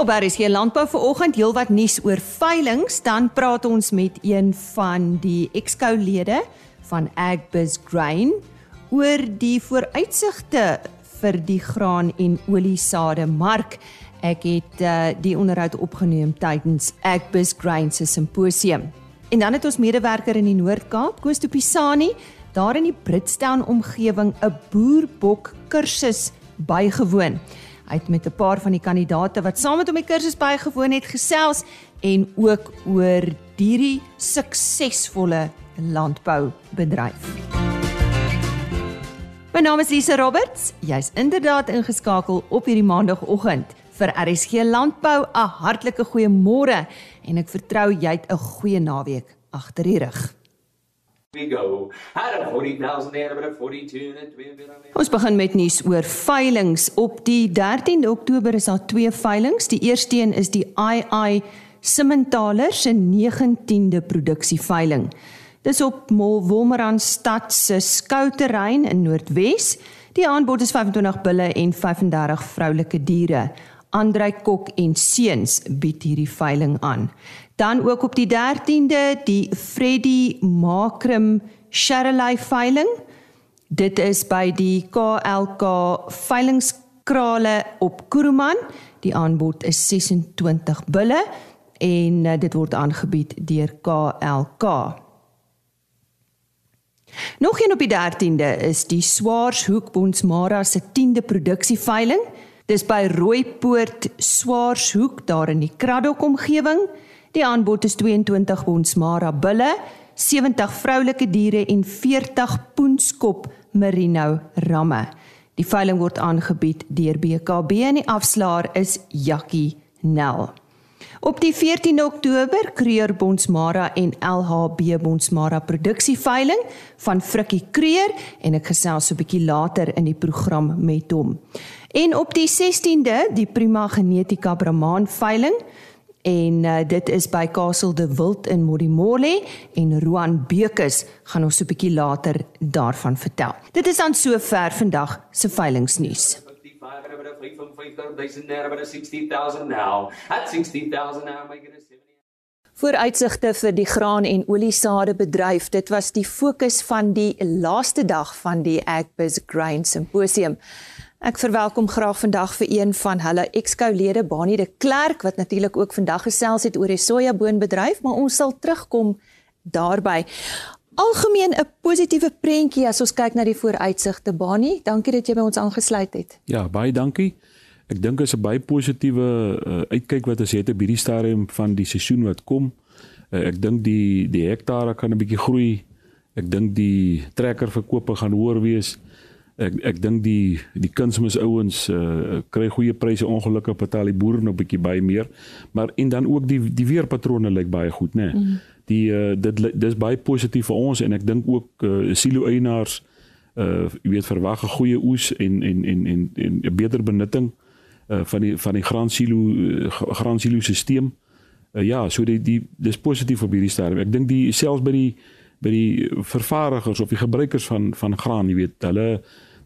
Op RSG Landbou vanoggend heelwat nuus oor veilinge, dan praat ons met een van die Exco-lede van Agbiz Grain oor die vooruitsigte vir die graan en oliesade mark. Ek het uh, die onderhoud opgeneem tydens Agbiz Grain se simposium. En dan het ons medewerker in die Noord-Kaap, Koos Tupisani, daar in die Britstown omgewing 'n boerbok kursus bygewoon. Hy het met 'n paar van die kandidate wat saam met hom die kursus bygewoon het gesels en ook oor hierdie suksesvolle landboubedryf. My naam is Lise Roberts. Jy's inderdaad ingeskakel op hierdie maandagooggend vir RSG Landbou. 'n Hartlike goeiemôre en ek vertrou jy het 'n goeie naweek agter die rug. We go. Had a 40,000 there but a 42 and 2 Ons begin met nuus oor veilinge. Op die 13de Oktober is daar twee veilinge. Die eerste een is die II Simmentaler se 19de produksieveiling. Dis op Wolmaranstad stad se skouterrein in Noordwes. Die aanbod is 25 bulle en 35 vroulike diere. Andrei Kok en seuns bied hierdie veiling aan. Dan ook op die 13de die Freddy Makrim Sharelay veiling. Dit is by die KLK veilingskrale op Kuruman. Die aanbod is 26 bulle en uh, dit word aangebied deur KLK. Nog een op die 13de is die Swaarshoek Bonsmara se 10de produksieveiling. Dis by Rooipoort Swaarshoek daar in die Kraddock omgewing. Die aanbod is 22 bonsmara bulle, 70 vroulike diere en 40 poenskop merino ramme. Die veiling word aangebied deur BKB en die afslaer is Jakkie Nel. Op die 14 Oktober kreer Bonsmara en LHB Bonsmara produksieveiling van Frikkie Kreer en ek gesels so 'n bietjie later in die program met hom. En op die 16de die Prima Genetika Brahman veiling en uh, dit is by Kasteel de Wild in Modimolle en Roan Bekes gaan ons so 'n bietjie later daarvan vertel. Dit is dan sover vandag se veilingnuus. Vooruitsigte vir die graan en oliesade bedryf, dit was die fokus van die laaste dag van die Agbiz Grain Symposium. Ek verwelkom graag vandag vir een van hulle exco-lede, Bani de Klerk, wat natuurlik ook vandag gesels het oor die sojaboonbedryf, maar ons sal terugkom daarby. Algemeen 'n positiewe prentjie as ons kyk na die vooruitsigte, Bani. Dankie dat jy by ons aangesluit het. Ja, baie dankie. Ek dink is 'n baie positiewe uh, uitkyk wat ons het op hierdie stadium van die seisoen wat kom. Uh, ek dink die die hektare kan 'n bietjie groei. Ek dink die trekkerverkope gaan hoër wees ek ek dink die die kunsmis ouens uh, kry goeie pryse ongelukkig betaal die boere nog 'n bietjie baie meer maar en dan ook die die weerpatrone lyk baie goed nê nee. mm. die uh, dit dis baie positief vir ons en ek dink ook uh, silo eienaars uh jy weet verwag 'n goeie oes en en en en 'n beter benutting uh van die van die graan silo uh, graan silo stelsel uh, ja so die die dis positief op hierdie stadium ek dink die selfs by die by die vervaardigers of die gebruikers van van graan jy weet hulle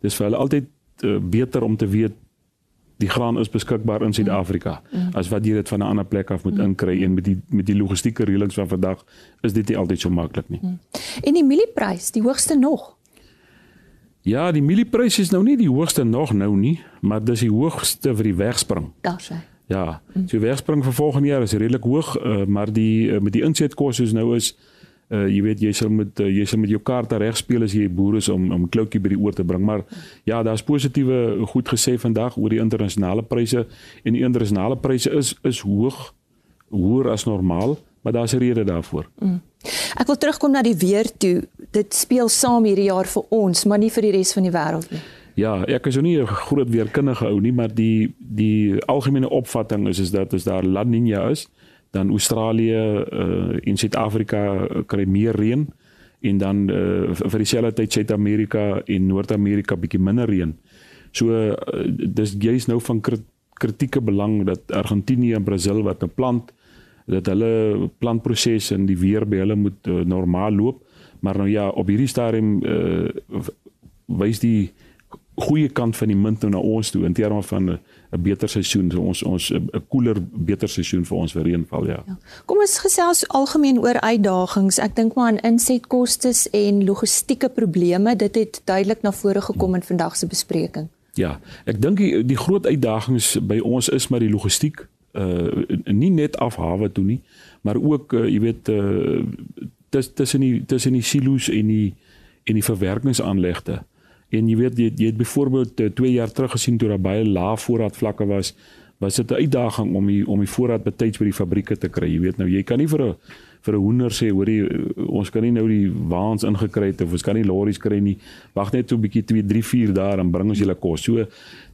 dis vir hulle altyd uh, beter om te weet die graan is beskikbaar in Suid-Afrika mm. mm. as wat jy dit van 'n ander plek af moet mm. inkry en met die met die logistieke reëlings van vandag is dit nie altyd so maklik nie. Mm. En die mielieprys, die hoogste nog. Ja, die mielieprys is nou nie die hoogste nog nou nie, maar dis die hoogste vir die wegspring. Daar's hy. Ja, mm. so wegspring vir volgende jaar is redelik hoog, uh, maar die uh, met die insetkoste is nou is uh jy weet jy sal met uh, jy sal met jou kaarte reg speel as jy boer is om om kloutjie by die oor te bring maar ja daar's positiewe goed gesê vandag oor die internasionale pryse en die internasionale pryse is is hoog hoër as normaal maar daar's 'n rede daarvoor. Mm. Ek wil terugkom na die weer toe. Dit speel saam hierdie jaar vir ons, maar nie vir die res van die wêreld nie. Ja, ek is nie 'n groot weerkundige ou nie, maar die die algemene opvatting is is dat as daar La Niña is, dan Australië uh, en Suid-Afrika kry meer reën en dan uh, vir dieselfde tyd Suid-Amerika en Noord-Amerika bietjie minder reën. So uh, dis juist nou van kritieke belang dat Argentinië en Brasil wat 'n plant dat hulle plantproses en die weer by hulle moet uh, normaal loop. Maar nou ja, op hierdie stadium uh, wys die goeie kant van die munt nou na ons toe in terme van 'n beter seisoen. So ons ons 'n koeler beter seisoen vir ons vir reënval, ja. ja. Kom ons gesels algemeen oor uitdagings. Ek dink maar aan insetkoste en logistieke probleme. Dit het duidelik na vore gekom in vandag se bespreking. Ja, ek dink die, die groot uitdagings by ons is maar die logistiek. Uh nie net af hawe toe nie, maar ook uh, jy weet uh tussen die tussen die silo's en die en die verwerkingsaanlegte. En jy weet jy, jy het byvoorbeeld 2 uh, jaar terug gesien toe daar baie lae voorraadvlakke was, was dit 'n uitdaging om die om die voorraad betyds by die fabrieke te kry. Jy weet nou jy kan nie vir 'n vir 'n hoender sê hoor jy ons kan nie nou die waans ingekry het of ons kan nie lorries kry nie. Wag net so 'n bietjie 2 3 4 dae dan bring ons julle kos. So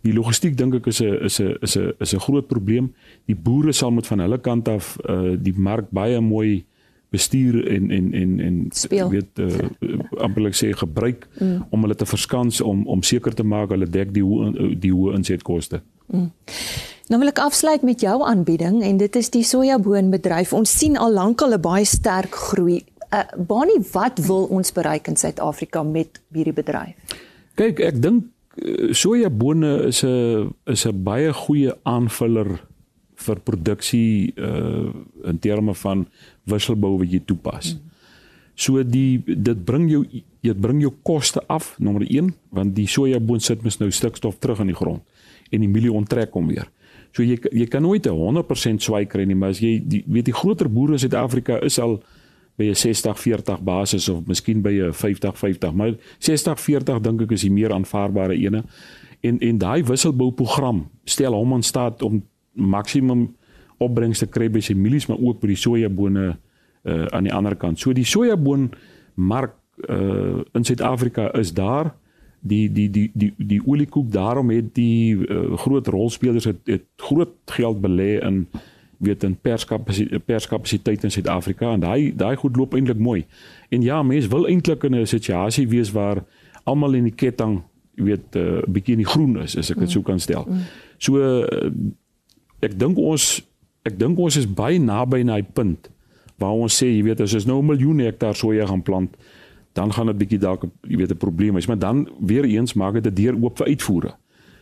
die logistiek dink ek is 'n is 'n is 'n is 'n groot probleem. Die boere sal moet van hulle kant af uh, die mark baie mooi bestuur en en en en Speel. weet uh, amperlik sê gebruik mm. om hulle te verskans om om seker te maak hulle dek die hoë die hoë insetkoste. Mm. Nou wil ek afsluit met jou aanbieding en dit is die sojaboonbedryf. Ons sien al lankal 'n baie sterk groei. Uh, Bani, wat wil ons bereik in Suid-Afrika met hierdie bedryf? Kyk, ek dink uh, sojabone is 'n is 'n baie goeie aanvuller vir produksie uh in terme van wisselbou wat jy toepas. Mm. So die dit bring jou dit bring jou koste af nommer 1 want die sojaboon sit mos nou stikstof terug in die grond en die mielie onttrek hom weer. So jy jy kan nooit 'n 100% swaai kry nie, maar as jy die weet die groter boere in Suid-Afrika is al by 'n 60-40 basis of miskien by 'n 50-50, maar 60-40 dink ek is die meer aanvaarbare ene. En en daai wisselbou program stel hom in staat om maksimum opbrengs te kry by sy mielies maar ook by die sojabone uh, aan die ander kant. So die sojaboon mark uh, in Suid-Afrika is daar die die die die die oliekoek daarom het die uh, groot rolspelers het, het groot geld belê in weet in perskapasiteit perskapasiteit in Suid-Afrika en daai daai goed loop eintlik mooi. En ja, mense wil eintlik in 'n situasie wees waar almal in die ketting weet 'n uh, bietjie in die groen is as ek dit mm. so kan stel. Mm. So uh, ek dink ons ek dink ons is baie naby na die punt waar ons sê jy weet as ons nou 'n miljoen hektaar soja gaan plant dan gaan dit bietjie dalk jy weet 'n probleem is maar dan weer eens maak dit 'n deur oop vir uitvoere.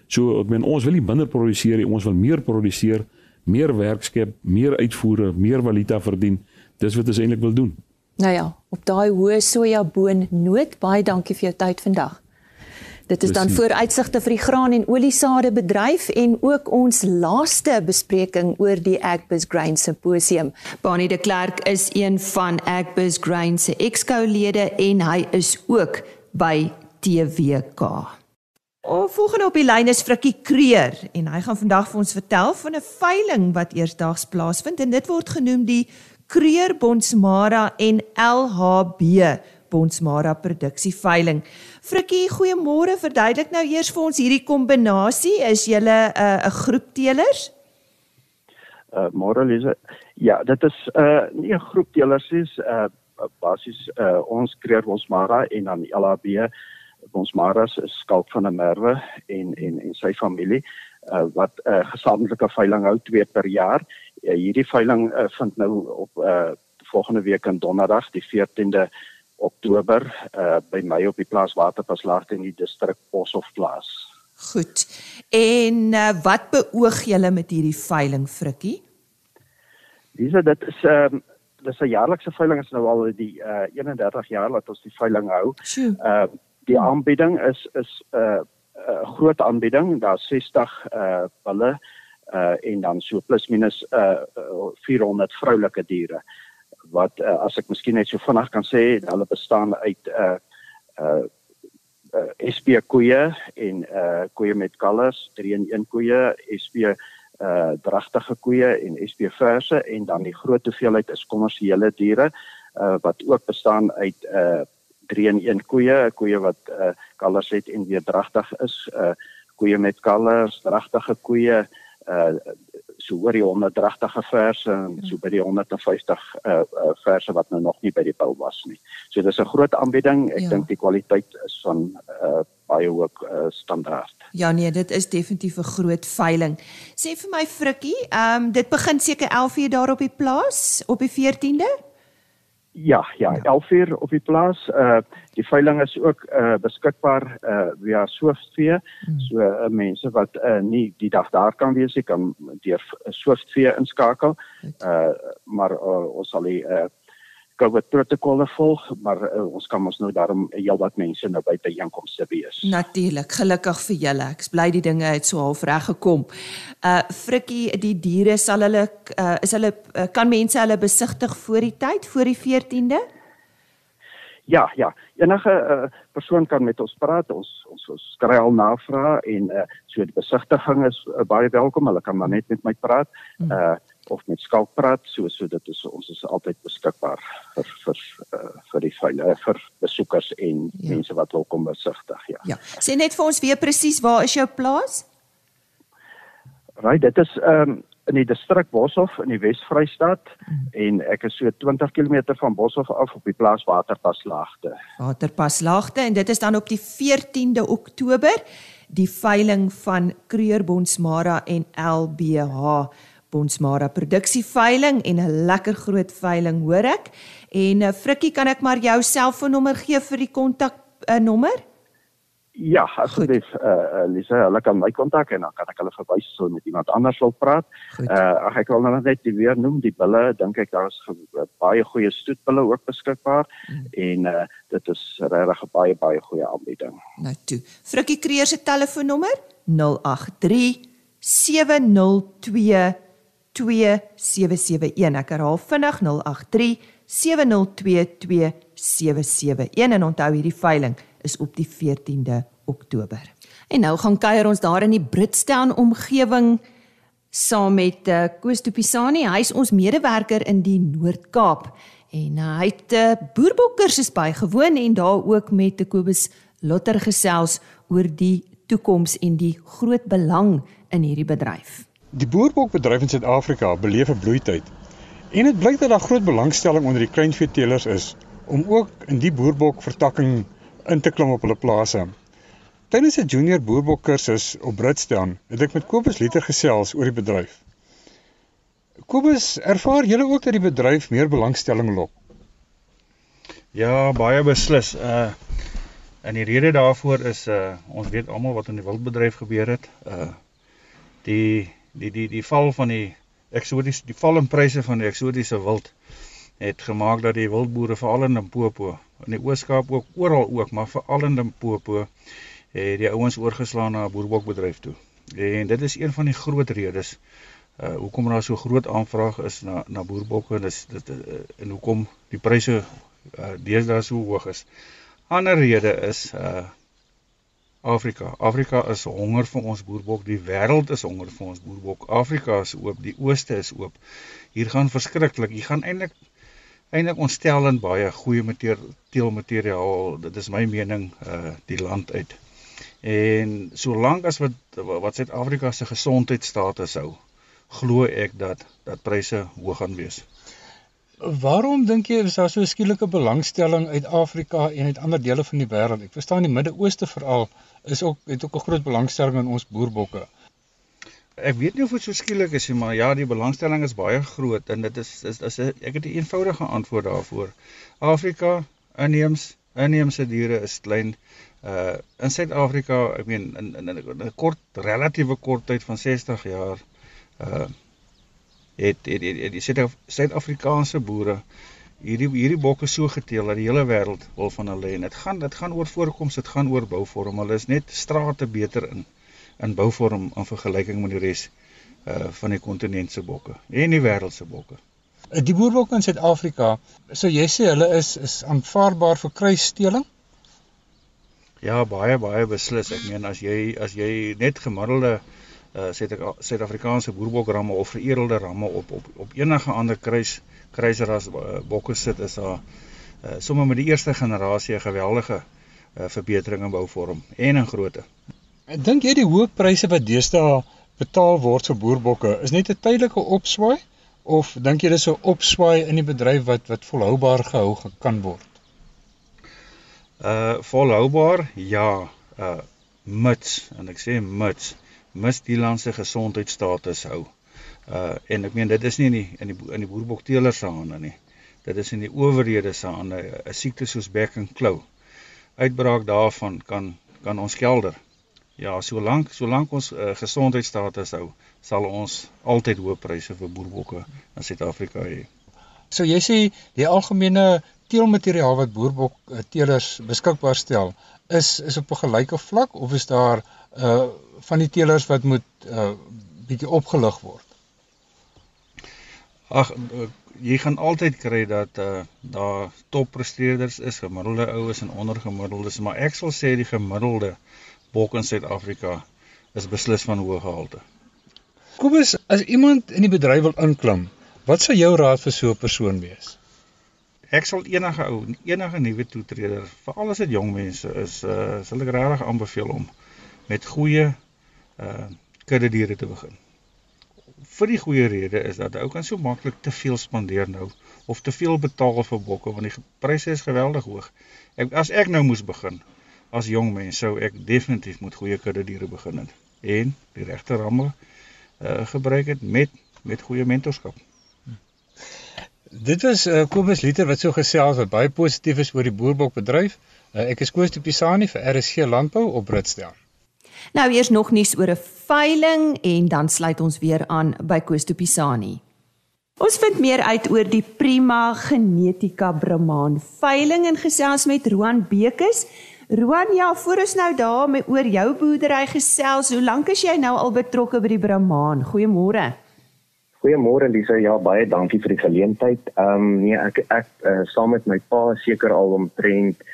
So ek meen ons wil nie minder produseer nie, ons wil meer produseer, meer werk skep, meer uitvoere, meer valuta verdien. Dis wat ons eintlik wil doen. Nou ja, op daai hoë sojaboon noot baie dankie vir jou tyd vandag. Dit is dan vooruitsigte vir die graan en oliesade bedryf en ook ons laaste bespreking oor die Agbus Grain Symposium. Bani de Klerk is een van Agbus Grain se exco-lede en hy is ook by TWK. O, volgende op die lyn is Frikkie Kreer en hy gaan vandag vir ons vertel van 'n veiling wat eersdaags plaasvind en dit word genoem die Kreer Bonsmara en LHB Bonsmara produksie veiling. Frikkie, goeiemôre. Verduidelik nou eers vir ons hierdie kombinasie. Is julle 'n uh, 'n groep teelers? Uh môre Lise. Ja, dit is uh nie 'n groep teelers nie, uh basies uh ons kreer Bonsmara en dan LAB Bonsmara se skalk van 'n merwe en en en sy familie uh wat 'n uh, gesamentlike veiling hou twee per jaar. Uh, hierdie veiling uh, vind nou op uh volgende week in Donderdag die 14de Oktober uh by my op die plaas Waterpaslaagte in die distrik Boshoff plaas. Goed. En uh, wat beoog julle met hierdie veiling Frikkie? Dis dit is ehm um, dis 'n jaarlikse veiling is nou al die uh 31 jaar wat ons die veiling hou. Ehm uh, die aanbieding is is 'n uh, uh, groot aanbieding, daar's 60 uh bulle uh en dan so plus minus uh 400 vroulike diere wat uh, as ek miskien net so vinnig kan sê, hulle bestaan uit 'n uh, uh, uh, SP koeie en uh koeie met kalvers, 3 in 1 koeie, SP uh dragtige koeie en SP verse en dan die groot hoeveelheid is kommersiële diere uh wat ook bestaan uit uh 3 in 1 koeie, koeie wat uh kalvers het en weer dragtig is, uh koeie met kalvers, dragtige koeie uh so oor die 100 dragtige verse en so by die 150 uh, uh verse wat nou nog nie by die bil was nie. So dis 'n groot aanbieding. Ek ja. dink die kwaliteit is van uh baie hoog uh, standaard. Ja nee, dit is definitief 'n groot veiling. Sê vir my Frikkie, ehm um, dit begin seker 11:00 daar op die plaas op die 14de? Ja, ja, ja, 11 uur op die plaas. Uh die veiling is ook uh beskikbaar uh via Swiftvee. Hmm. So uh, mense wat uh nie die dag daar kan wees nie, kan deur Swiftvee inskakel. Uh maar uh, ons sal die uh COVID protokolle volg, maar uh, ons kan ons nou daarom heelwat mense nou by by einkomste wees. Natuurlik, gelukkig vir julle. Ek bly die dinge het so half reg gekom. Uh Frikkie, die diere sal hulle uh, is hulle uh, kan mense hulle besigtig voor die tyd, voor die 14de? Ja, ja. Enige uh, persoon kan met ons praat. Ons ons, ons kry al navrae en uh, so die besigtiging is uh, baie welkom. Hulle kan maar net met my praat. Uh of met skalk praat so so dit is ons is altyd beskikbaar vir vir uh, vir die veilige vir besoekers en ja. mense wat wil kom besigtig ja. Ja. Sê net vir ons weer presies waar is jou plaas? Right, dit is ehm um, in die distrik Boshoff in die Wes-Vrystaat hmm. en ek is so 20 km van Boshoff af op die plaas Waterpaslaagte. Waterpaslaagte en dit is dan op die 14de Oktober die veiling van Kreur Bonsmara en LBH Bonsmara produksieveiling en 'n lekker groot veiling hoor ek. En uh, Frikkie, kan ek maar jou selfoonnommer gee vir die kontak uh, nommer? Ja, asseblief eh uh, Lisa, hulle kan my kontak en dan kan ek hulle verwys so met iemand anders wil praat. Eh uh, ek wil nou net weer noem die bulle, dink ek daar is baie goeie stoetbulle ook beskikbaar hmm. en eh uh, dit is regtig 'n baie baie goeie aanbieding. Nou toe. Frikkie Kreer se telefoonnommer 083 702 2771. Ek herhaal vinnig 083 702 2771 en onthou hierdie veiling is op die 14de Oktober. En nou gaan kuier ons daar in die Britstown omgewing saam met uh, Koos Tupisani. Hy's ons medewerker in die Noord-Kaap en uh, hy het 'n uh, boerbokkursus bygewoon en daar ook met Kobus Lotter gesels oor die toekoms en die groot belang in hierdie bedryf. Die boerbokbedryf in Suid-Afrika beleef 'n bloeityd. En dit blyk dat daar groot belangstelling onder die kleinveeteelers is om ook in die boerbokvertakking in te klim op hulle plase. Tydens 'n junior boerbok kursus op Britstown het ek met Kobus Liter gesels oor die bedryf. Kobus, ervaar jy ook dat die bedryf meer belangstelling lok? Ja, baie beslis. Uh en die rede daarvoor is uh ons weet almal wat in die wildbedryf gebeur het. Uh die die die die val van die eksotiese die val in pryse van die eksotiese wild het gemaak dat die wildboere veral in Limpopo in die Oos-Kaap ook oral ook, maar veral in Limpopo het die ouens oorgeslaan na 'n boerbokbedryf toe. En dit is een van die groot redes uh hoekom daar so groot aanvraag is na na boerbokke en dis dit uh, en hoekom die pryse uh deesdae so hoog is. Ander rede is uh Afrika. Afrika is honger vir ons boerbok. Die wêreld is honger vir ons boerbok. Afrika is oop, die ooste is oop. Hier gaan verskriklik. Hier gaan eintlik eintlik ontstellend baie goeie teelmateriaal. Dit is my mening uh die land uit. En solank as wat wat Suid-Afrika se gesondheidstatus hou, glo ek dat dat pryse hoog gaan wees. Waarom dink jy is daar so skielike belangstelling uit Afrika en uit ander dele van die wêreld? Ek verstaan die Midde-Ooste veral is ook het ook 'n groot belangstelling in ons boerbokke. Ek weet nie of dit so skielik is nie, maar ja, die belangstelling is baie groot en dit is is is ek het 'n eenvoudige antwoord daarvoor. Afrika inheems inheemse diere is klein. Uh in Suid-Afrika, ek meen in in 'n kort relatiewe kort tyd van 60 jaar uh het het het die Suid-Afrikaanse boere hierdie hierdie bokke so geteel dat die hele wêreld wil van hulle en dit gaan dit gaan oor voorkoms, dit gaan oor bouvorm. Hulle is net strate beter in in bouvorm in vergelyking met die res uh van die kontinent se bokke en die wêreld se bokke. Uh, die boerbokke in Suid-Afrika, sou jy sê hulle is is aanvaarbaar vir kruissteeling? Ja, baie baie beslis. Ek meen as jy as jy net gemiddelde uh Suid-Afrikaanse boerbokramme of veredelde ramme op op op enige ander kruis kruisras uh, bokke sit is daar uh, sommer met die eerste generasie 'n geweldige uh, verbetering in bouvorm en in grootte. Ek dink jy die hoë pryse wat deesdae betaal word vir boerbokke is net 'n tydelike opswaai of dink jy dis 'n opswaai in die bedryf wat wat volhoubaar gehou kan word? Uh volhoubaar? Ja, uh mits en ek sê mits mis die land se gesondheidstatus hou. Uh en ek meen dit is nie in die in die in die boerbokteelers se hande nie. dit is in die owerhede se aan 'n siekte soos bek en klou. Uitbraak daarvan kan kan ons kelder. Ja, solank solank ons uh, gesondheidstatus hou, sal ons altyd hoë pryse vir boerbokke in Suid-Afrika hê. So jy sê die algemene teelmateriaal wat boerbok uh, teelers beskikbaar stel, is is op 'n gelyke vlak of is daar uh van die teelers wat moet uh bietjie opgelig word? Ag jy gaan altyd kry dat uh daar toppresteerders is, gemiddelde oues en ondergemiddeldes, maar ek sal sê die gemiddelde bok in Suid-Afrika is beslis van hoë gehalte. Kobus, as iemand in die bedryf wil inklim, wat sou jou raad vir so 'n persoon wees? Ek sal enige ou, enige nuwe toetreder, veral as dit jong mense is, uh sal ek regtig aanbeveel om met goeie uh kudde diere te begin vir die goeie rede is dat ou kan so maklik te veel spandeer nou of te veel betaal vir bokke want die pryse is geweldig hoog. Ek as ek nou moes begin as jong mens sou ek definitief met goeie kudde diere begin het en die regte ramme uh, gebruik het met met goeie mentorskap. Dit was uh, Kobus Liter wat so gesels wat baie positief is oor die boerbokbedryf. Uh, ek is Koos de Pisani vir RSG Landbou op Britsdel. Nou eers nog nuus oor 'n veiling en dan sluit ons weer aan by de Pisani. Ons vind meer uit oor die Prima Genetika Brahman veiling en gesels met Roan Bekes. Roan, ja, voor ons nou daar met oor jou boerdery gesels, hoe lank is jy nou al betrokke by die Brahman? Goeiemôre. Goeiemôre Lisa, ja, baie dankie vir die geleentheid. Ehm um, nee, ek ek uh, saam met my pa seker al omtrent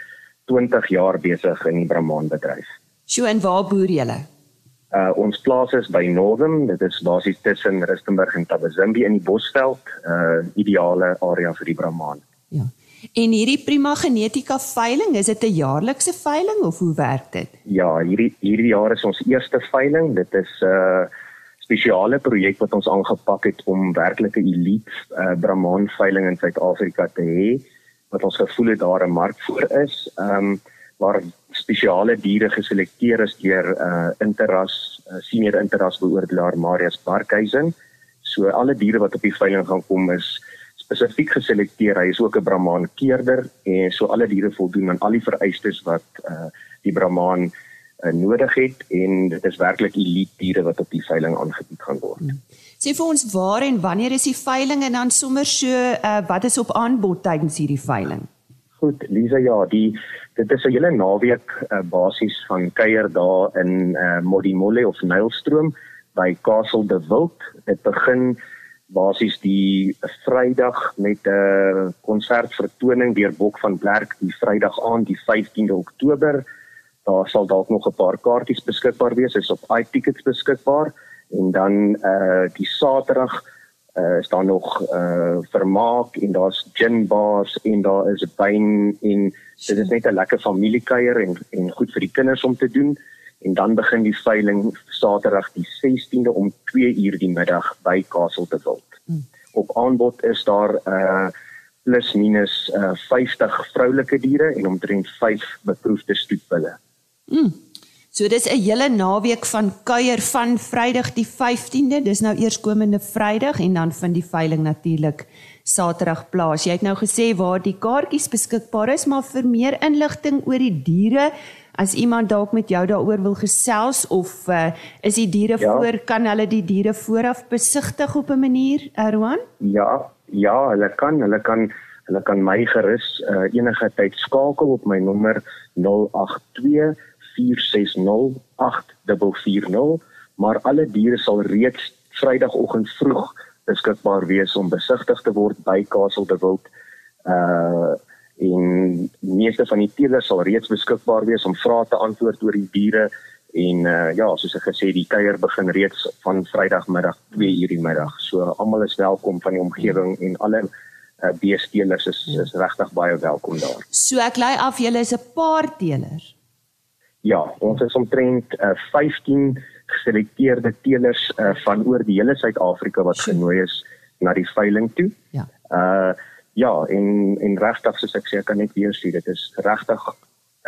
20 jaar besig in die Brahman bedryf. Sjoe, en waar boer julle? Uh ons plaas is by Northern, dit is basies tussen Rustenburg en Tabazimbi in die Bosveld, uh ideale area vir die Brahman. Ja. En hierdie Prima Genetika veiling, is dit 'n jaarlikse veiling of hoe werk dit? Ja, hierdie hierdie jaar is ons eerste veiling. Dit is 'n uh, spesiale projek wat ons aangepak het om werklike elite uh, Brahman veiling in Suid-Afrika te hê wat ons gevoel het daar 'n mark vir is. Ehm um, waar spesiale diere geselekteer is deur uh Interras uh, senior Interras beoordelaar Marius Barkhuizen. So alle diere wat op die veiling gaan kom is spesifiek geselekteer. Hy is ook 'n Brahman keerder en so alle diere voldoen aan al die vereistes wat uh die Brahman uh, nodig het en dit is werklik elite diere wat op die veiling aangebied gaan word. Hmm. Sê vir ons waar en wanneer is die veiling en dan sommer so uh wat is op aanbod tydens hierdie veiling? Goed, Lisa, ja, die dit is 'n hele naweek uh, basies van kuier daar in uh, Modimolle of Nylstroom by Castle de Wild. Dit begin basies die Vrydag met 'n uh, konsertvertoning deur Bok van Blerk die Vrydag aand die 15de Oktober. Daar sal dalk nog 'n paar kaartjies beskikbaar wees, is op iTickets beskikbaar en dan uh die Saterdag uh, is daar nog uh vermaak en daar's gin bars en daar is wyn en dit is net 'n lekker familiekuier en en goed vir die kinders om te doen en dan begin die veiling Saterdag die 16de om 2 uur die middag by Castle te Wild. Hmm. Op aanbod is daar uh plus minus uh 50 vroulike diere en omtrent 5 beproefde stoetbulle. Mm. So dis 'n hele naweek van kuier van Vrydag die 15de, dis nou eers komende Vrydag en dan vind die veiling natuurlik Saterdag plaas. Jy het nou gesê waar die kaartjies beskikbaar is, maar vir meer inligting oor die diere, as iemand dalk met jou daaroor wil gesels of uh, is die diere ja. voor kan hulle die diere vooraf besigtig op 'n manier, Erwan? Ja, ja, hulle kan, hulle kan hulle kan my gerus uh, enige tyd skakel op my nommer 082 4608440 maar alle diere sal reeds Vrydagoggend vroeg beskikbaar wees om besigtig te word by Castle de Wild. Uh en meeste van die teelers sal reeds beskikbaar wees om vrae te antwoord oor die diere en uh ja, soos ek gesê die kuier begin reeds van Vrydagmiddag 2:00 die middag. So almal is welkom van die omgewing en alle uh beesteelers is is regtig baie welkom daar. So ek lei af julle is 'n paar teelers. Ja, ons is omtrent uh, 15 geselekteerde teelers uh, van oor die hele Suid-Afrika wat genooi is na die veiling toe. Ja. Uh ja, en en regtig soos ek sê, ek kan net weer sê dit is regtig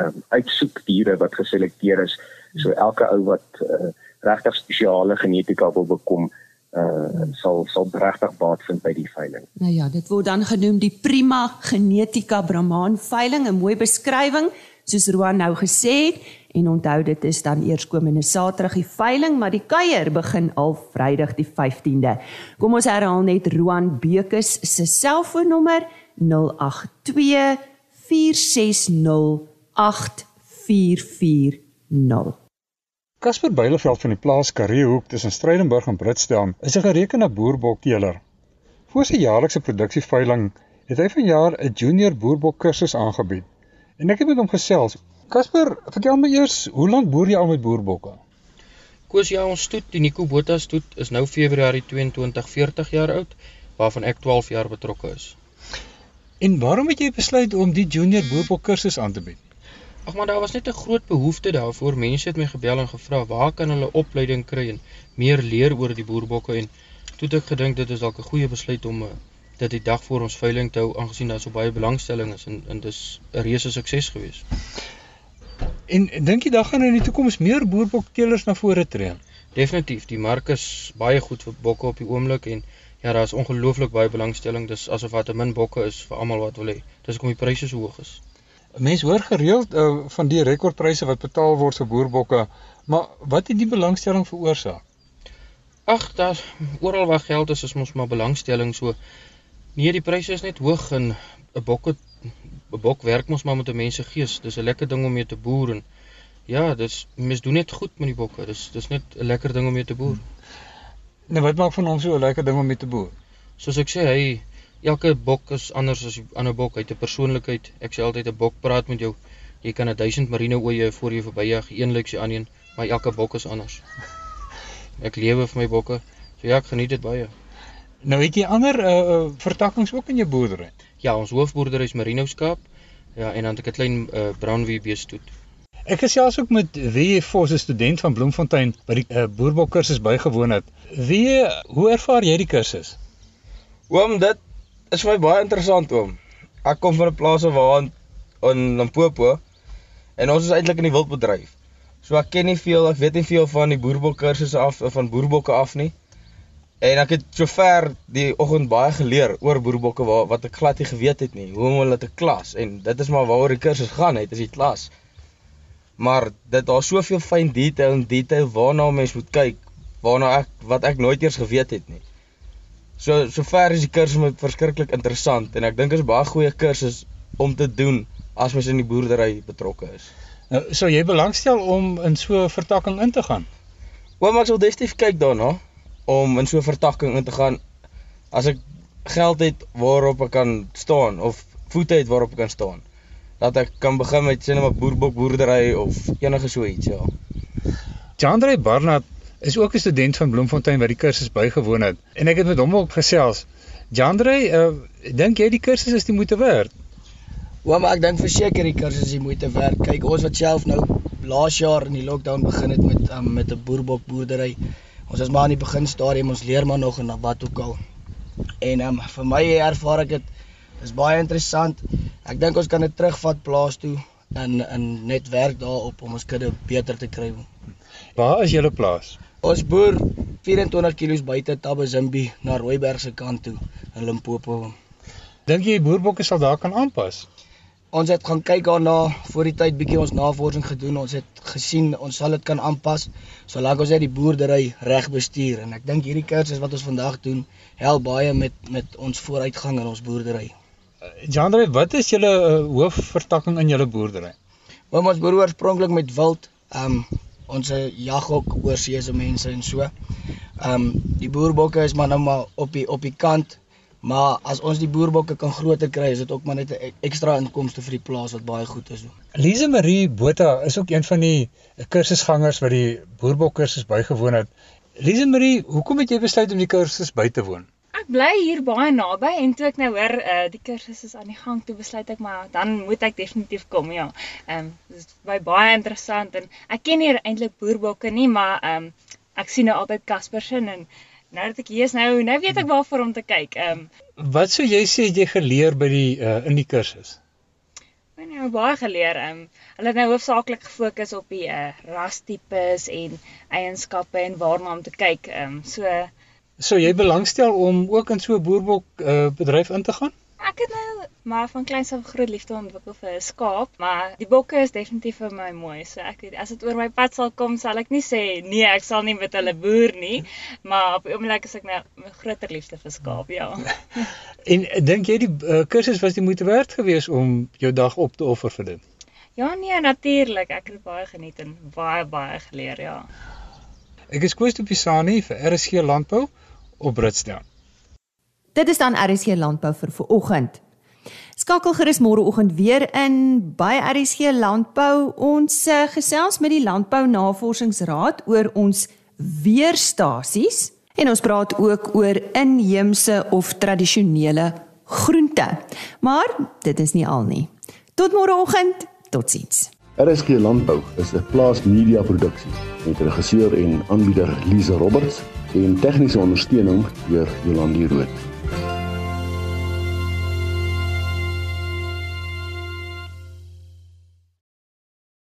um, uitsoek diere wat geselekteer is. So elke ou wat uh, regtig spesiale genetika wil bekom, uh sal sal regtig baat vind by die veiling. Nou ja, dit word dan genoem die Prima Genetika Brahman veiling, 'n mooi beskrywing soos Roan nou gesê het en onthou dit is dan eers komende Saterdag die veiling, maar die kuier begin al Vrydag die 15de. Kom ons herhaal net Roan Bekes se selfoonnommer 082 460 8440. Casper Beileveld van die plaas Karreehoek tussen Strydenburg en Britsdam is 'n gerekende boerbokteeler. Voor sy jaarlikse produksieveiling het hy vanjaar 'n junior boerbok kursus aangebied. En ek het met hom gesels. Casper, vertel my eers, hoe lank boer jy al met boerbokke? Koos ja, ons stoet, die Nico Botha stoet is nou Februarie 22 40 jaar oud, waarvan ek 12 jaar betrokke is. En waarom het jy besluit om die junior boerbok kursus aan te bied? Ag maar daar was net 'n groot behoefte daarvoor. Mense het my gebel en gevra waar kan hulle opleiding kry en meer leer oor die boerbokke en toe het ek gedink dit is dalk 'n goeie besluit om uh, dit die dag voor ons veiling te hou aangesien daar so baie belangstelling is en en dis 'n reuse sukses gewees. En dink jy daar gaan in die toekoms meer boerbokteelers na vore tree? Definitief, die mark is baie goed vir bokke op die oomblik en ja, daar is ongelooflik baie belangstelling. Dis asof wat 'n min bokke is vir almal wat wil hê. Dis hoekom die pryse so hoog is. Mense hoor gereeld uh, van die rekordpryse wat betaal word vir boerbokke, maar wat het die belangstelling veroorsaak? Ag, daar oral waar geld is, is mos maar belangstelling so. Nee, die pryse is net hoog en 'n bokke 'n bok werk mos maar met 'n mens se gees. Dis 'n lekker ding om mee te boer en ja, dis mens doen net goed met die bokke. Dis dis net 'n lekker ding om mee te boer. Nou wat maak van hom so 'n lekker ding om mee te boer? Soos ek sê, hy elke bok is anders as 'n ander bok. Hy het 'n persoonlikheid. Ek sê altyd 'n bok praat met jou. Jy kan 'n 1000 marine oeye voor jou verbyjag, een lyk sy ander, maar elke bok is anders. Ek lewe vir my bokke. So ja, ek geniet dit baie. Nou het jy ander uh vertakkings ook in jou boerdery? Ja, ons hoofboerdery is Merino skaap. Ja, en dan het ek 'n klein uh Brownwee beestoet. Ek gesels ook met wie Vos, 'n student van Bloemfontein by die uh, boerbok kursus bygewoon het. Wie, hoe ervaar jy die kursus? Oom, dit is vir my baie interessant oom. Ek kom van 'n plaas waar in Limpopo en ons is eintlik in die wildbedryf. So ek ken nie veel, ek weet nie veel van die boerbok kursusse af van boerbokke af nie. En ek het sover die oggend baie geleer oor boerbokke wat wat ek glad nie geweet het nie, hoe om hulle te klas en dit is maar waaroor die kursus gaan, het is die klas. Maar dit daar soveel fyn detail en detail waarna mens moet kyk, waarna ek wat ek nooit eers geweet het nie. So sover is die kursus met verskriklik interessant en ek dink dit is baie goeie kursus om te doen as mens in die boerdery betrokke is. Nou, sou jy belangstel om in so 'n vertakking in te gaan? Oom, ek sal definitief kyk daarna om in so 'n vertakking in te gaan as ek geld het waarop ek kan staan of voete het waarop ek kan staan. Dat ek kan begin met sien 'n boerbok boerdery of enige so iets, ja. Jandre Barnard is ook 'n student van Bloemfontein wat die kursus bygewoon het en ek het met hom ook gesels. Jandre, uh, dink jy die kursus is die moeite werd? Ja, maar ek dink verseker die kursus is die moeite werd. Kyk, ons wat self nou laas jaar in die lockdown begin het met um, met 'n boerbok boerdery. Ons is maar aan die begin stadium, ons leer maar nog en wat ook al. En um, vir my ervaar ek dit is baie interessant. Ek dink ons kan dit terugvat plaas toe en en net werk daarop om ons kudde beter te kry. Waar is julle plaas? Ons boer 24 km buite Tabazimbi na Rooiberg se kant toe in Limpopo. Dink jy boerbokke sal daar kan aanpas? Ons het gaan kyk daarna voor die tyd bietjie ons navorsing gedoen. Ons het gesien ons sal dit kan aanpas solank ons net die boerdery reg bestuur en ek dink hierdie kursus wat ons vandag doen help baie met met ons vooruitgang in ons boerdery. Jandre, wat is julle uh, hoofvertakking in julle boerdery? Ons boer oorspronklik met wild. Ehm um, ons jag ook oor see se mense en so. Ehm um, die boerbokke is maar nou maar op die op die kant, maar as ons die boerbokke kan groter kry, is dit ook maar net 'n ekstra inkomste vir die plaas wat baie goed is. Lise Marie Botha is ook een van die kursusgangers wat die boerbok kursus bygewoon het. Lise Marie, hoekom het jy besluit om die kursus by te woon? Ek bly hier baie naby en toe ek nou hoor uh, die kursus is aan die gang, toe besluit ek maar dan moet ek definitief kom, ja. Ehm um, dit is baie baie interessant en ek ken nie eintlik boerbokke nie, maar ehm um, ek sien nou altyd Caspersen en nou dat ek hier is nou, nou weet ek waarvoor om te kyk. Ehm um, Wat sou jy sê jy geleer by die uh, in die kursus? Ek het nou baie geleer. Ehm um, hulle het nou hoofsaaklik gefokus op die uh, rastipes en eienskappe en waarna om te kyk. Ehm um, so Sou jy belangstel om ook in so 'n boerbok uh, bedryf in te gaan? Ek het nou maar van kleins af groot liefde ontwikkel vir 'n skaap, maar die bokke is definitief vir my mooi. So ek weet as dit oor my pad sal kom, sal ek nie sê nee, ek sal nie met hulle boer nie, maar op die oomblik is ek nou 'n groter liefde vir skaap, ja. en dink jy die uh, kursus was die moeite werd geweest om jou dag op te offer vir dit? Ja nee, natuurlik. Ek het baie geniet en baie baie geleer, ja. Ek is Koos de Pisani vir RSG Landbou op Britstown. Dit is dan RSG Landbou vir vanoggend. Skakel gerus môreoggend weer in by RSG Landbou. Ons uh, gesels met die Landbou Navorsingsraad oor ons weerstasies en ons praat ook oor inheemse of tradisionele groente. Maar dit is nie al nie. Tot môreoggend. Totsiens. RSG Landbou is 'n plaas media produksie met regisseur en aanbieder Lize Roberts en tegniese ondersteuning deur Jolande Rooi.